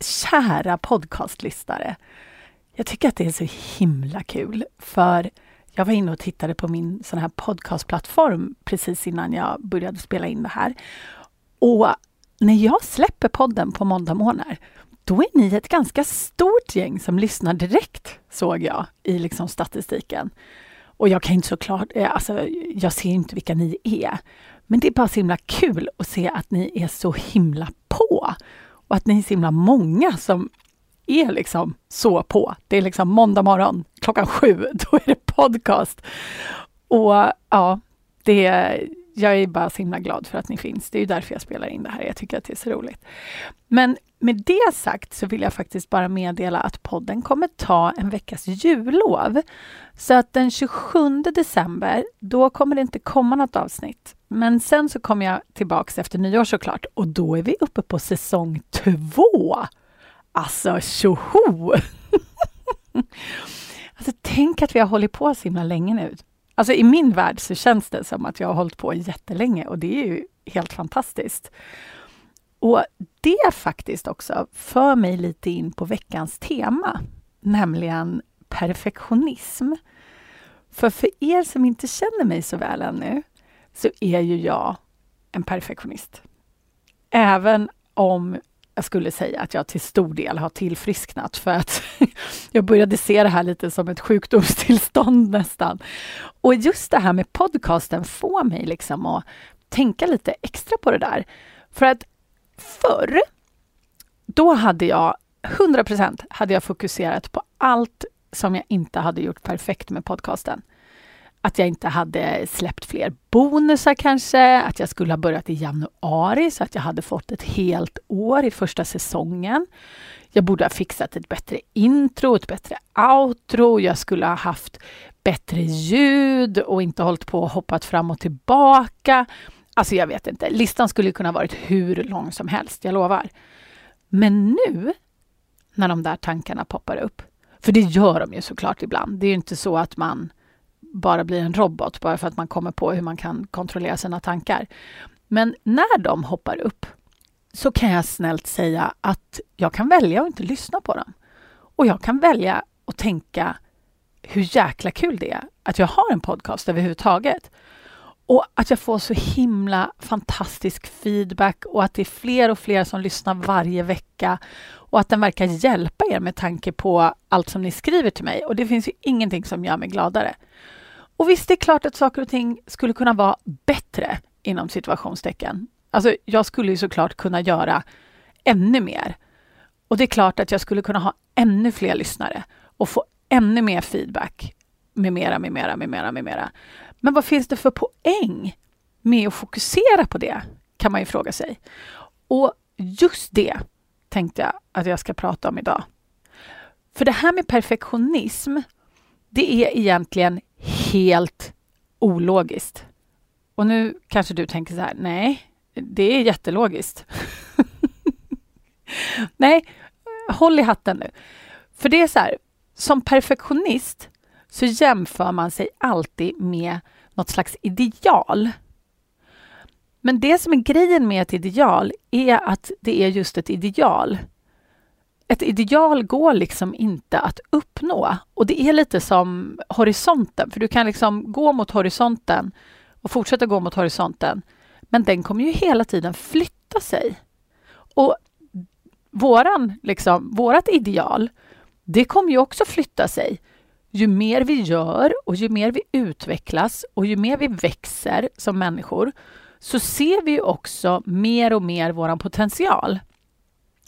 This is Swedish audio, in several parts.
kära podcastlyssnare. Jag tycker att det är så himla kul för jag var inne och tittade på min sån här podcastplattform precis innan jag började spela in det här. Och när jag släpper podden på måndagmorgnar, då är ni ett ganska stort gäng som lyssnar direkt, såg jag i liksom statistiken. Och jag kan inte såklart, eh, alltså jag ser inte vilka ni är. Men det är bara så himla kul att se att ni är så himla på. Och att ni är så himla många som är liksom så på. Det är liksom måndag morgon klockan sju, då är det podcast. Och ja, det, jag är bara så himla glad för att ni finns. Det är därför jag spelar in det här. Jag tycker att det är så roligt. Men med det sagt så vill jag faktiskt bara meddela att podden kommer ta en veckas jullov. Så att den 27 december, då kommer det inte komma något avsnitt. Men sen så kommer jag tillbaks efter nyår såklart och då är vi uppe på säsong två. Alltså tjoho! alltså tänk att vi har hållit på så himla länge nu. Alltså i min värld så känns det som att jag har hållit på jättelänge och det är ju helt fantastiskt. Och det faktiskt också för mig lite in på veckans tema, nämligen perfektionism. För för er som inte känner mig så väl ännu, så är ju jag en perfektionist. Även om jag skulle säga att jag till stor del har tillfrisknat för att jag började se det här lite som ett sjukdomstillstånd nästan. Och just det här med podcasten får mig liksom att tänka lite extra på det där. För att förr, då hade jag 100% hade jag fokuserat på allt som jag inte hade gjort perfekt med podcasten. Att jag inte hade släppt fler bonusar kanske, att jag skulle ha börjat i januari så att jag hade fått ett helt år i första säsongen. Jag borde ha fixat ett bättre intro, ett bättre outro. Jag skulle ha haft bättre ljud och inte hållit på och hoppat fram och tillbaka. Alltså jag vet inte, listan skulle kunna varit hur lång som helst, jag lovar. Men nu, när de där tankarna poppar upp, för det gör de ju såklart ibland. Det är ju inte så att man bara blir en robot bara för att man kommer på hur man kan kontrollera sina tankar. Men när de hoppar upp så kan jag snällt säga att jag kan välja att inte lyssna på dem. Och jag kan välja att tänka hur jäkla kul det är att jag har en podcast överhuvudtaget. Och att jag får så himla fantastisk feedback och att det är fler och fler som lyssnar varje vecka och att den verkar hjälpa er med tanke på allt som ni skriver till mig. Och det finns ju ingenting som gör mig gladare. Och visst, det är klart att saker och ting skulle kunna vara bättre inom situationstecken. Alltså, jag skulle ju såklart kunna göra ännu mer. Och det är klart att jag skulle kunna ha ännu fler lyssnare och få ännu mer feedback med mera, med mera, med mera, med mera. Men vad finns det för poäng med att fokusera på det? Kan man ju fråga sig. Och just det tänkte jag att jag ska prata om idag. För det här med perfektionism, det är egentligen helt ologiskt. Och nu kanske du tänker så här, nej, det är jättelogiskt. nej, håll i hatten nu. För det är så här, som perfektionist så jämför man sig alltid med något slags ideal. Men det som är grejen med ett ideal är att det är just ett ideal. Ett ideal går liksom inte att uppnå och det är lite som horisonten, för du kan liksom gå mot horisonten och fortsätta gå mot horisonten. Men den kommer ju hela tiden flytta sig. Och våran, liksom, vårat ideal, det kommer ju också flytta sig ju mer vi gör och ju mer vi utvecklas och ju mer vi växer som människor så ser vi också mer och mer vår potential.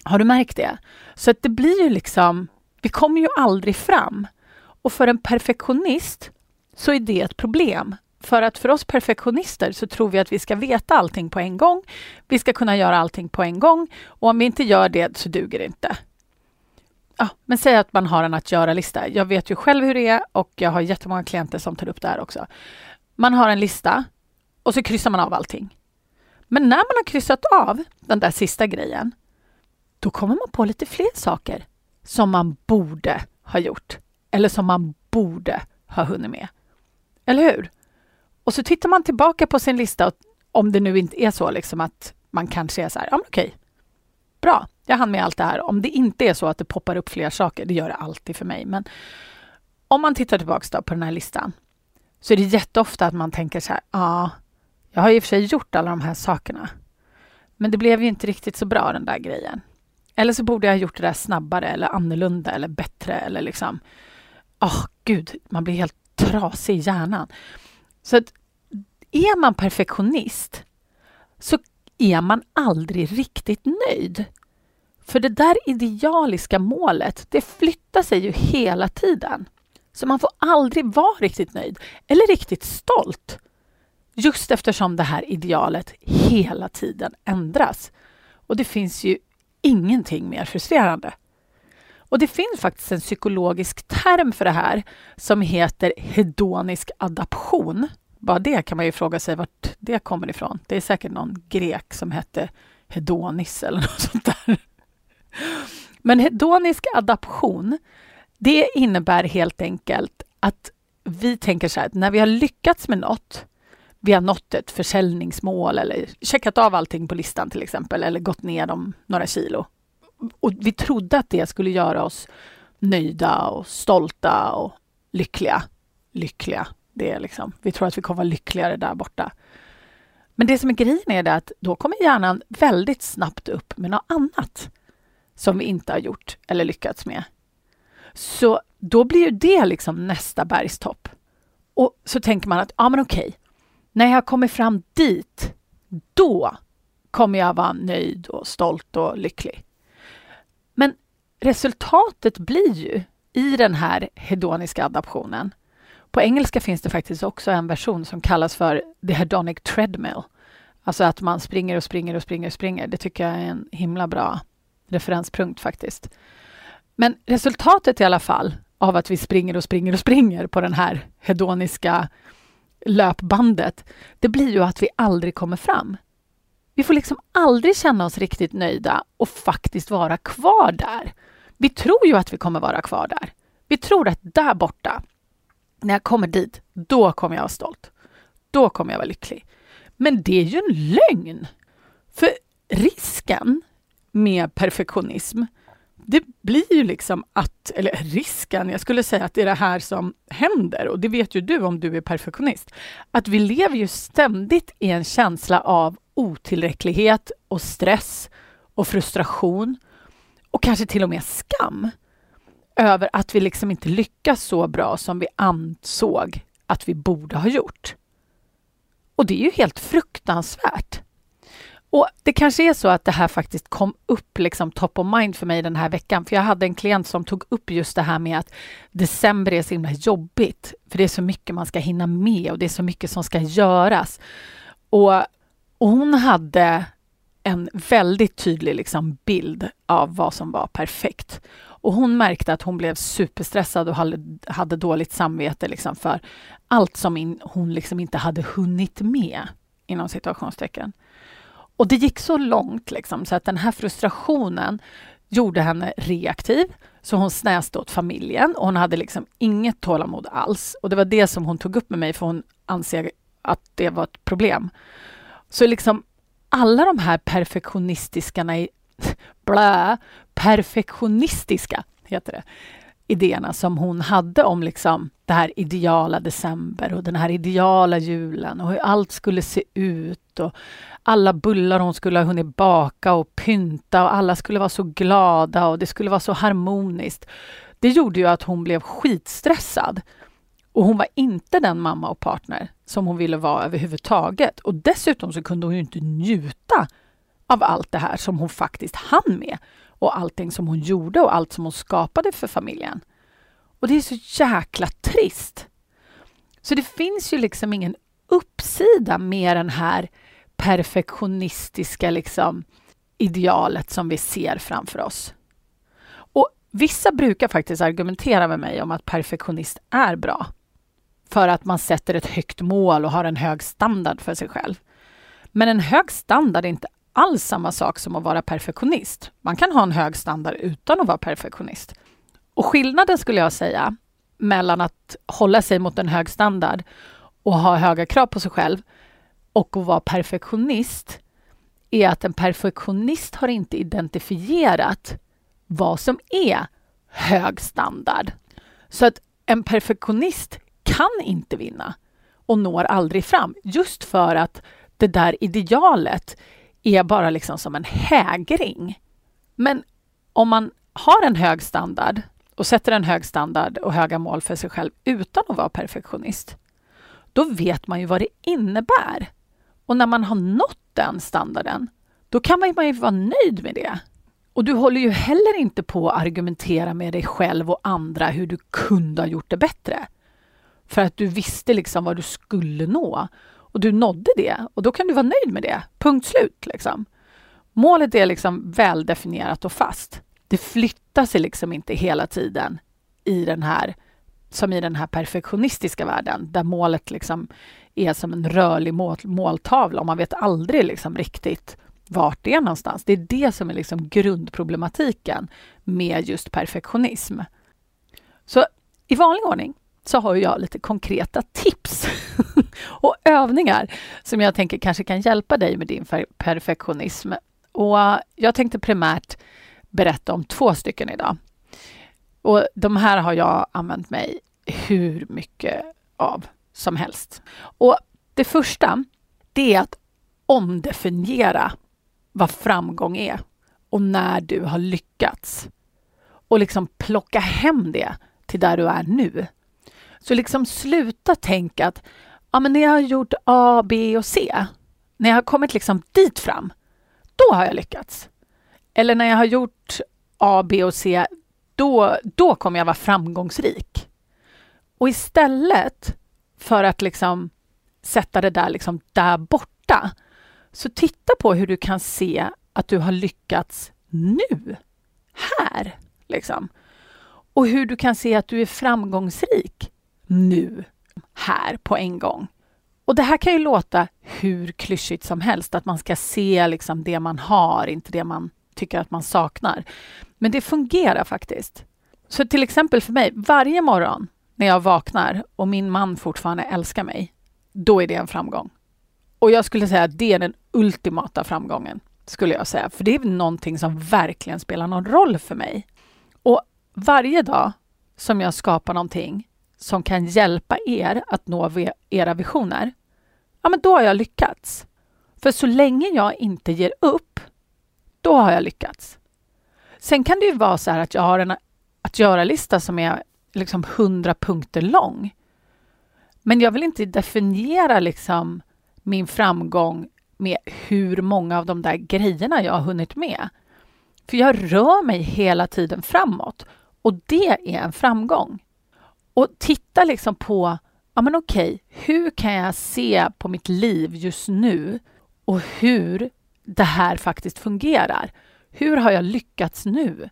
Har du märkt det? Så att det blir ju liksom, vi kommer ju aldrig fram. Och för en perfektionist så är det ett problem. För att för oss perfektionister så tror vi att vi ska veta allting på en gång. Vi ska kunna göra allting på en gång och om vi inte gör det så duger det inte ja, men säg att man har en att göra-lista. Jag vet ju själv hur det är och jag har jättemånga klienter som tar upp det här också. Man har en lista och så kryssar man av allting. Men när man har kryssat av den där sista grejen, då kommer man på lite fler saker som man borde ha gjort eller som man borde ha hunnit med. Eller hur? Och så tittar man tillbaka på sin lista, om det nu inte är så liksom att man kanske är så här, ja men okej, bra, jag hann med allt det här. Om det inte är så att det poppar upp fler saker, det gör det alltid för mig, men om man tittar tillbaka på den här listan så är det jätteofta att man tänker så här, ja, ah, jag har i och för sig gjort alla de här sakerna, men det blev ju inte riktigt så bra den där grejen. Eller så borde jag ha gjort det där snabbare eller annorlunda eller bättre eller liksom, åh oh, gud, man blir helt trasig i hjärnan. Så att är man perfektionist så är man aldrig riktigt nöjd. För det där idealiska målet, det flyttar sig ju hela tiden. Så man får aldrig vara riktigt nöjd eller riktigt stolt. Just eftersom det här idealet hela tiden ändras. Och det finns ju ingenting mer frustrerande. Och det finns faktiskt en psykologisk term för det här som heter hedonisk adaption. Bara det kan man ju fråga sig vart det kommer ifrån. Det är säkert någon grek som hette Hedonis eller något sånt där. Men hedonisk adaption, det innebär helt enkelt att vi tänker så här att när vi har lyckats med något, vi har nått ett försäljningsmål eller checkat av allting på listan till exempel eller gått ner dem några kilo. Och vi trodde att det skulle göra oss nöjda och stolta och lyckliga. Lyckliga, det är liksom, vi tror att vi kommer vara lyckligare där borta. Men det som är grejen är det att då kommer hjärnan väldigt snabbt upp med något annat som vi inte har gjort eller lyckats med. Så då blir ju det liksom nästa bergstopp. Och så tänker man att, ja men okej, när jag kommer fram dit, då kommer jag vara nöjd och stolt och lycklig. Men resultatet blir ju i den här hedoniska adaptionen. På engelska finns det faktiskt också en version som kallas för the hedonic treadmill. Alltså att man springer och springer och springer och springer. Det tycker jag är en himla bra referenspunkt faktiskt. Men resultatet i alla fall av att vi springer och springer och springer på den här hedoniska löpbandet, det blir ju att vi aldrig kommer fram. Vi får liksom aldrig känna oss riktigt nöjda och faktiskt vara kvar där. Vi tror ju att vi kommer vara kvar där. Vi tror att där borta, när jag kommer dit, då kommer jag vara stolt. Då kommer jag vara lycklig. Men det är ju en lögn! För risken med perfektionism, det blir ju liksom att, eller risken, jag skulle säga att det är det här som händer och det vet ju du om du är perfektionist, att vi lever ju ständigt i en känsla av otillräcklighet och stress och frustration och kanske till och med skam över att vi liksom inte lyckas så bra som vi ansåg att vi borde ha gjort. Och det är ju helt fruktansvärt. Och Det kanske är så att det här faktiskt kom upp liksom top of mind för mig den här veckan. För jag hade en klient som tog upp just det här med att december är så himla jobbigt. För det är så mycket man ska hinna med och det är så mycket som ska göras. Och, och hon hade en väldigt tydlig liksom bild av vad som var perfekt. Och hon märkte att hon blev superstressad och hade, dåligt samvete liksom för allt som in, hon liksom inte hade hunnit med, inom situationstecken. Och det gick så långt liksom, så att den här frustrationen gjorde henne reaktiv. Så hon snäste åt familjen och hon hade liksom inget tålamod alls. Och det var det som hon tog upp med mig för hon anser att det var ett problem. Så liksom alla de här perfektionistiska, blä, perfektionistiska heter det, idéerna som hon hade om liksom det här ideala december och den här ideala julen och hur allt skulle se ut och alla bullar hon skulle ha hunnit baka och pynta och alla skulle vara så glada och det skulle vara så harmoniskt. Det gjorde ju att hon blev skitstressad. Och hon var inte den mamma och partner som hon ville vara överhuvudtaget. Och dessutom så kunde hon ju inte njuta av allt det här som hon faktiskt hann med och allting som hon gjorde och allt som hon skapade för familjen. Och det är så jäkla trist. Så det finns ju liksom ingen uppsida med den här perfektionistiska liksom, idealet som vi ser framför oss. Och Vissa brukar faktiskt argumentera med mig om att perfektionist är bra. För att man sätter ett högt mål och har en hög standard för sig själv. Men en hög standard är inte alls samma sak som att vara perfektionist. Man kan ha en hög standard utan att vara perfektionist. Och skillnaden skulle jag säga mellan att hålla sig mot en hög standard och ha höga krav på sig själv och att vara perfektionist är att en perfektionist har inte identifierat vad som är hög standard. Så att en perfektionist kan inte vinna och når aldrig fram just för att det där idealet är bara liksom som en hägring. Men om man har en hög standard och sätter en hög standard och höga mål för sig själv utan att vara perfektionist, då vet man ju vad det innebär. Och när man har nått den standarden, då kan man ju vara nöjd med det. Och du håller ju heller inte på att argumentera med dig själv och andra hur du kunde ha gjort det bättre. För att du visste liksom vad du skulle nå. Och du nådde det och då kan du vara nöjd med det. Punkt slut. Liksom. Målet är liksom väldefinierat och fast. Det flyttar sig liksom inte hela tiden i den här, som i den här perfektionistiska världen där målet liksom är som en rörlig mål, måltavla och man vet aldrig liksom riktigt vart det är någonstans. Det är det som är liksom grundproblematiken med just perfektionism. Så i vanlig ordning så har jag lite konkreta tips och övningar som jag tänker kanske kan hjälpa dig med din perfektionism. Och jag tänkte primärt berätta om två stycken idag. Och de här har jag använt mig hur mycket av som helst. Och det första, det är att omdefiniera vad framgång är och när du har lyckats. Och liksom plocka hem det till där du är nu. Så liksom sluta tänka att ja, men när jag har gjort A, B och C, när jag har kommit liksom dit fram, då har jag lyckats. Eller när jag har gjort A, B och C, då, då kommer jag vara framgångsrik. Och istället för att liksom sätta det där, liksom där borta, så titta på hur du kan se att du har lyckats nu, här. Liksom. Och hur du kan se att du är framgångsrik nu, här på en gång. Och det här kan ju låta hur klyschigt som helst, att man ska se liksom det man har, inte det man tycker att man saknar. Men det fungerar faktiskt. Så till exempel för mig, varje morgon när jag vaknar och min man fortfarande älskar mig, då är det en framgång. Och jag skulle säga att det är den ultimata framgången, skulle jag säga. För det är någonting som verkligen spelar någon roll för mig. Och varje dag som jag skapar någonting som kan hjälpa er att nå era visioner, ja men då har jag lyckats. För så länge jag inte ger upp, då har jag lyckats. Sen kan det ju vara så här att jag har en att göra-lista som är liksom 100 punkter lång. Men jag vill inte definiera liksom min framgång med hur många av de där grejerna jag har hunnit med. För jag rör mig hela tiden framåt och det är en framgång. Och titta liksom på, ja men okej, hur kan jag se på mitt liv just nu och hur det här faktiskt fungerar? Hur har jag lyckats nu?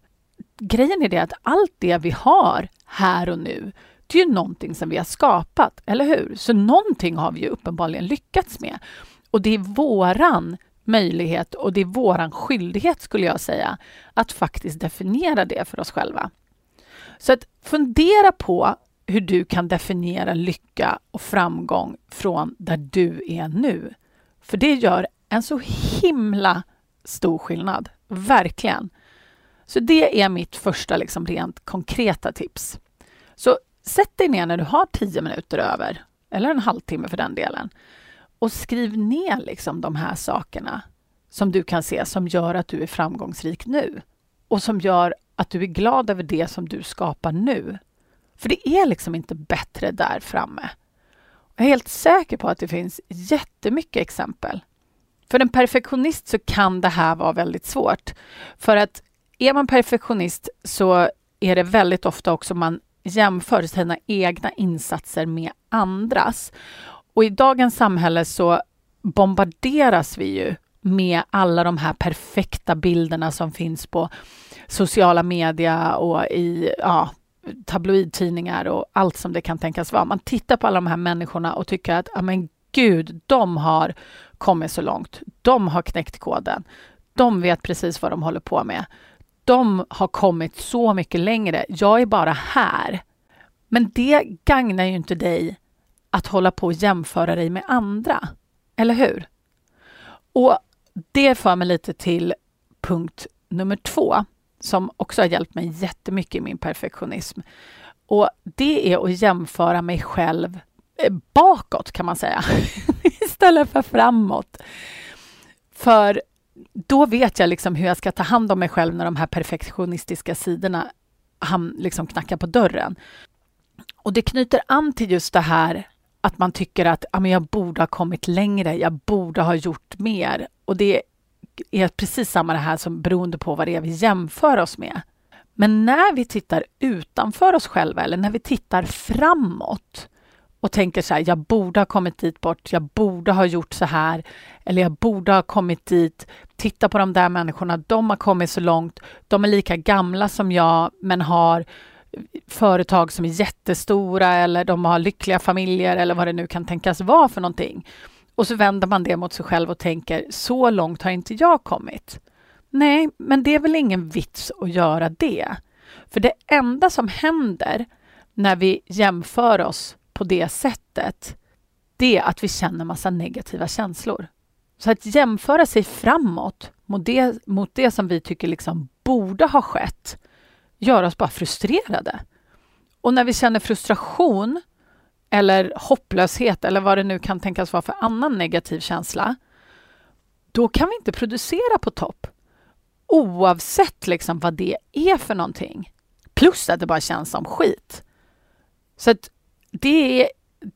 Grejen är det att allt det vi har här och nu, det är ju någonting som vi har skapat, eller hur? Så någonting har vi ju uppenbarligen lyckats med. Och det är våran möjlighet och det är våran skyldighet, skulle jag säga, att faktiskt definiera det för oss själva. Så att fundera på hur du kan definiera lycka och framgång från där du är nu. För det gör en så himla stor skillnad. Verkligen. Så det är mitt första liksom rent konkreta tips. Så sätt dig ner när du har tio minuter över, eller en halvtimme för den delen, och skriv ner liksom de här sakerna som du kan se som gör att du är framgångsrik nu och som gör att du är glad över det som du skapar nu. För det är liksom inte bättre där framme. Jag är helt säker på att det finns jättemycket exempel. För en perfektionist så kan det här vara väldigt svårt. För att är man perfektionist så är det väldigt ofta också man jämför sina egna insatser med andras. Och i dagens samhälle så bombarderas vi ju med alla de här perfekta bilderna som finns på sociala media och i ja, tabloidtidningar och allt som det kan tänkas vara. Man tittar på alla de här människorna och tycker att, ja men gud, de har kommit så långt. De har knäckt koden. De vet precis vad de håller på med. De har kommit så mycket längre. Jag är bara här. Men det gagnar ju inte dig att hålla på och jämföra dig med andra. Eller hur? Och det för mig lite till punkt nummer två som också har hjälpt mig jättemycket i min perfektionism. Och det är att jämföra mig själv eh, bakåt kan man säga, istället för framåt. För då vet jag liksom hur jag ska ta hand om mig själv när de här perfektionistiska sidorna han liksom knackar på dörren. Och det knyter an till just det här att man tycker att ja, men jag borde ha kommit längre, jag borde ha gjort mer. Och det är precis samma det här som beroende på vad det är vi jämför oss med. Men när vi tittar utanför oss själva eller när vi tittar framåt och tänker så här, jag borde ha kommit dit bort, jag borde ha gjort så här, eller jag borde ha kommit dit. Titta på de där människorna, de har kommit så långt, de är lika gamla som jag, men har företag som är jättestora eller de har lyckliga familjer eller vad det nu kan tänkas vara för någonting. Och så vänder man det mot sig själv och tänker, så långt har inte jag kommit. Nej, men det är väl ingen vits att göra det. För det enda som händer när vi jämför oss på det sättet, det är att vi känner massa negativa känslor. Så att jämföra sig framåt mot det, mot det som vi tycker liksom borde ha skett, gör oss bara frustrerade. Och när vi känner frustration eller hopplöshet eller vad det nu kan tänkas vara för annan negativ känsla, då kan vi inte producera på topp. Oavsett liksom vad det är för någonting. Plus att det bara känns som skit. Så att det är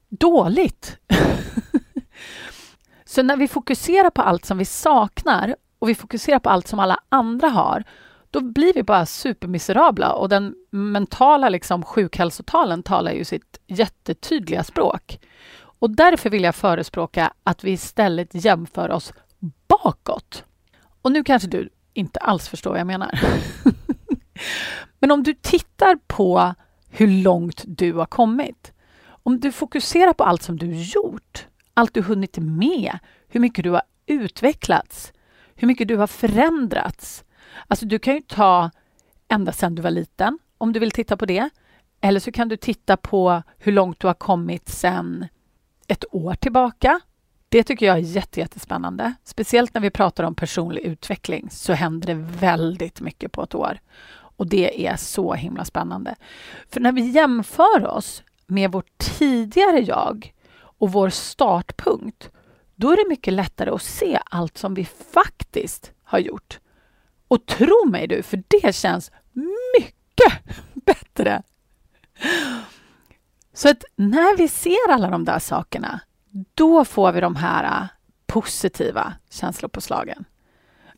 dåligt. Så när vi fokuserar på allt som vi saknar och vi fokuserar på allt som alla andra har, då blir vi bara supermiserabla och den mentala liksom, sjukhälsotalen talar ju sitt jättetydliga språk. Och därför vill jag förespråka att vi istället jämför oss bakåt. Och nu kanske du inte alls förstår vad jag menar. Men om du tittar på hur långt du har kommit. Om du fokuserar på allt som du gjort, allt du hunnit med, hur mycket du har utvecklats, hur mycket du har förändrats, Alltså du kan ju ta ända sedan du var liten, om du vill titta på det. Eller så kan du titta på hur långt du har kommit sedan ett år tillbaka. Det tycker jag är jättespännande. Speciellt när vi pratar om personlig utveckling så händer det väldigt mycket på ett år. Och det är så himla spännande. För när vi jämför oss med vårt tidigare jag och vår startpunkt, då är det mycket lättare att se allt som vi faktiskt har gjort. Och tro mig du, för det känns mycket bättre. Så att när vi ser alla de där sakerna, då får vi de här äh, positiva känslopåslagen.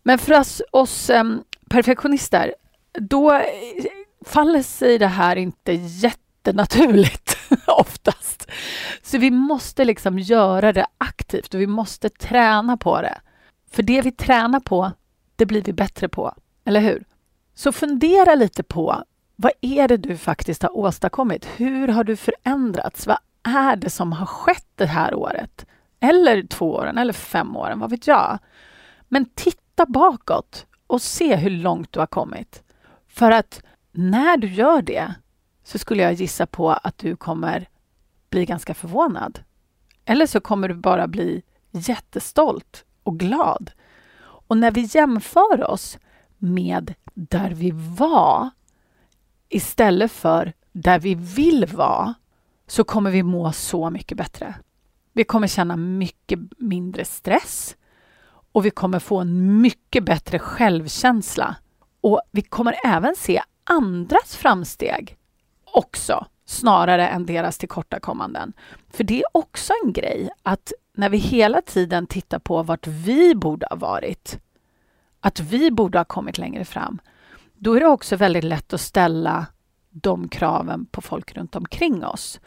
Men för oss, oss ähm, perfektionister, då äh, faller sig det här inte jättenaturligt oftast. Så vi måste liksom göra det aktivt och vi måste träna på det. För det vi tränar på, det blir vi bättre på, eller hur? Så fundera lite på vad är det du faktiskt har åstadkommit? Hur har du förändrats? Vad är det som har skett det här året? Eller två åren, eller fem åren, vad vet jag? Men titta bakåt och se hur långt du har kommit. För att när du gör det så skulle jag gissa på att du kommer bli ganska förvånad. Eller så kommer du bara bli jättestolt och glad och när vi jämför oss med där vi var istället för där vi vill vara så kommer vi må så mycket bättre. Vi kommer känna mycket mindre stress och vi kommer få en mycket bättre självkänsla. Och vi kommer även se andras framsteg också snarare än deras tillkortakommanden. För det är också en grej att när vi hela tiden tittar på vart vi borde ha varit, att vi borde ha kommit längre fram, då är det också väldigt lätt att ställa de kraven på folk runt omkring oss.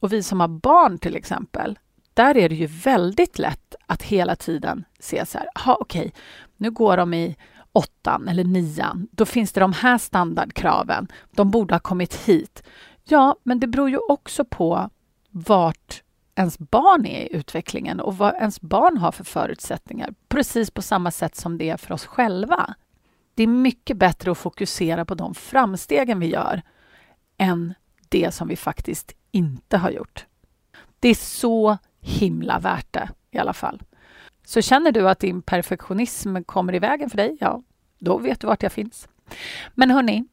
Och vi som har barn till exempel, där är det ju väldigt lätt att hela tiden se så här, okej, okay, nu går de i åttan eller nian, då finns det de här standardkraven. De borde ha kommit hit. Ja, men det beror ju också på vart ens barn är i utvecklingen och vad ens barn har för förutsättningar. Precis på samma sätt som det är för oss själva. Det är mycket bättre att fokusera på de framstegen vi gör än det som vi faktiskt inte har gjort. Det är så himla värt det i alla fall. Så känner du att din perfektionism kommer i vägen för dig, ja, då vet du vart jag finns. Men hörni,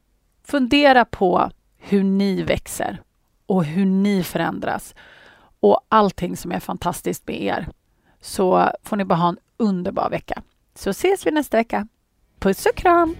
fundera på hur ni växer och hur ni förändras och allting som är fantastiskt med er. Så får ni bara ha en underbar vecka. Så ses vi nästa vecka. Puss och kram!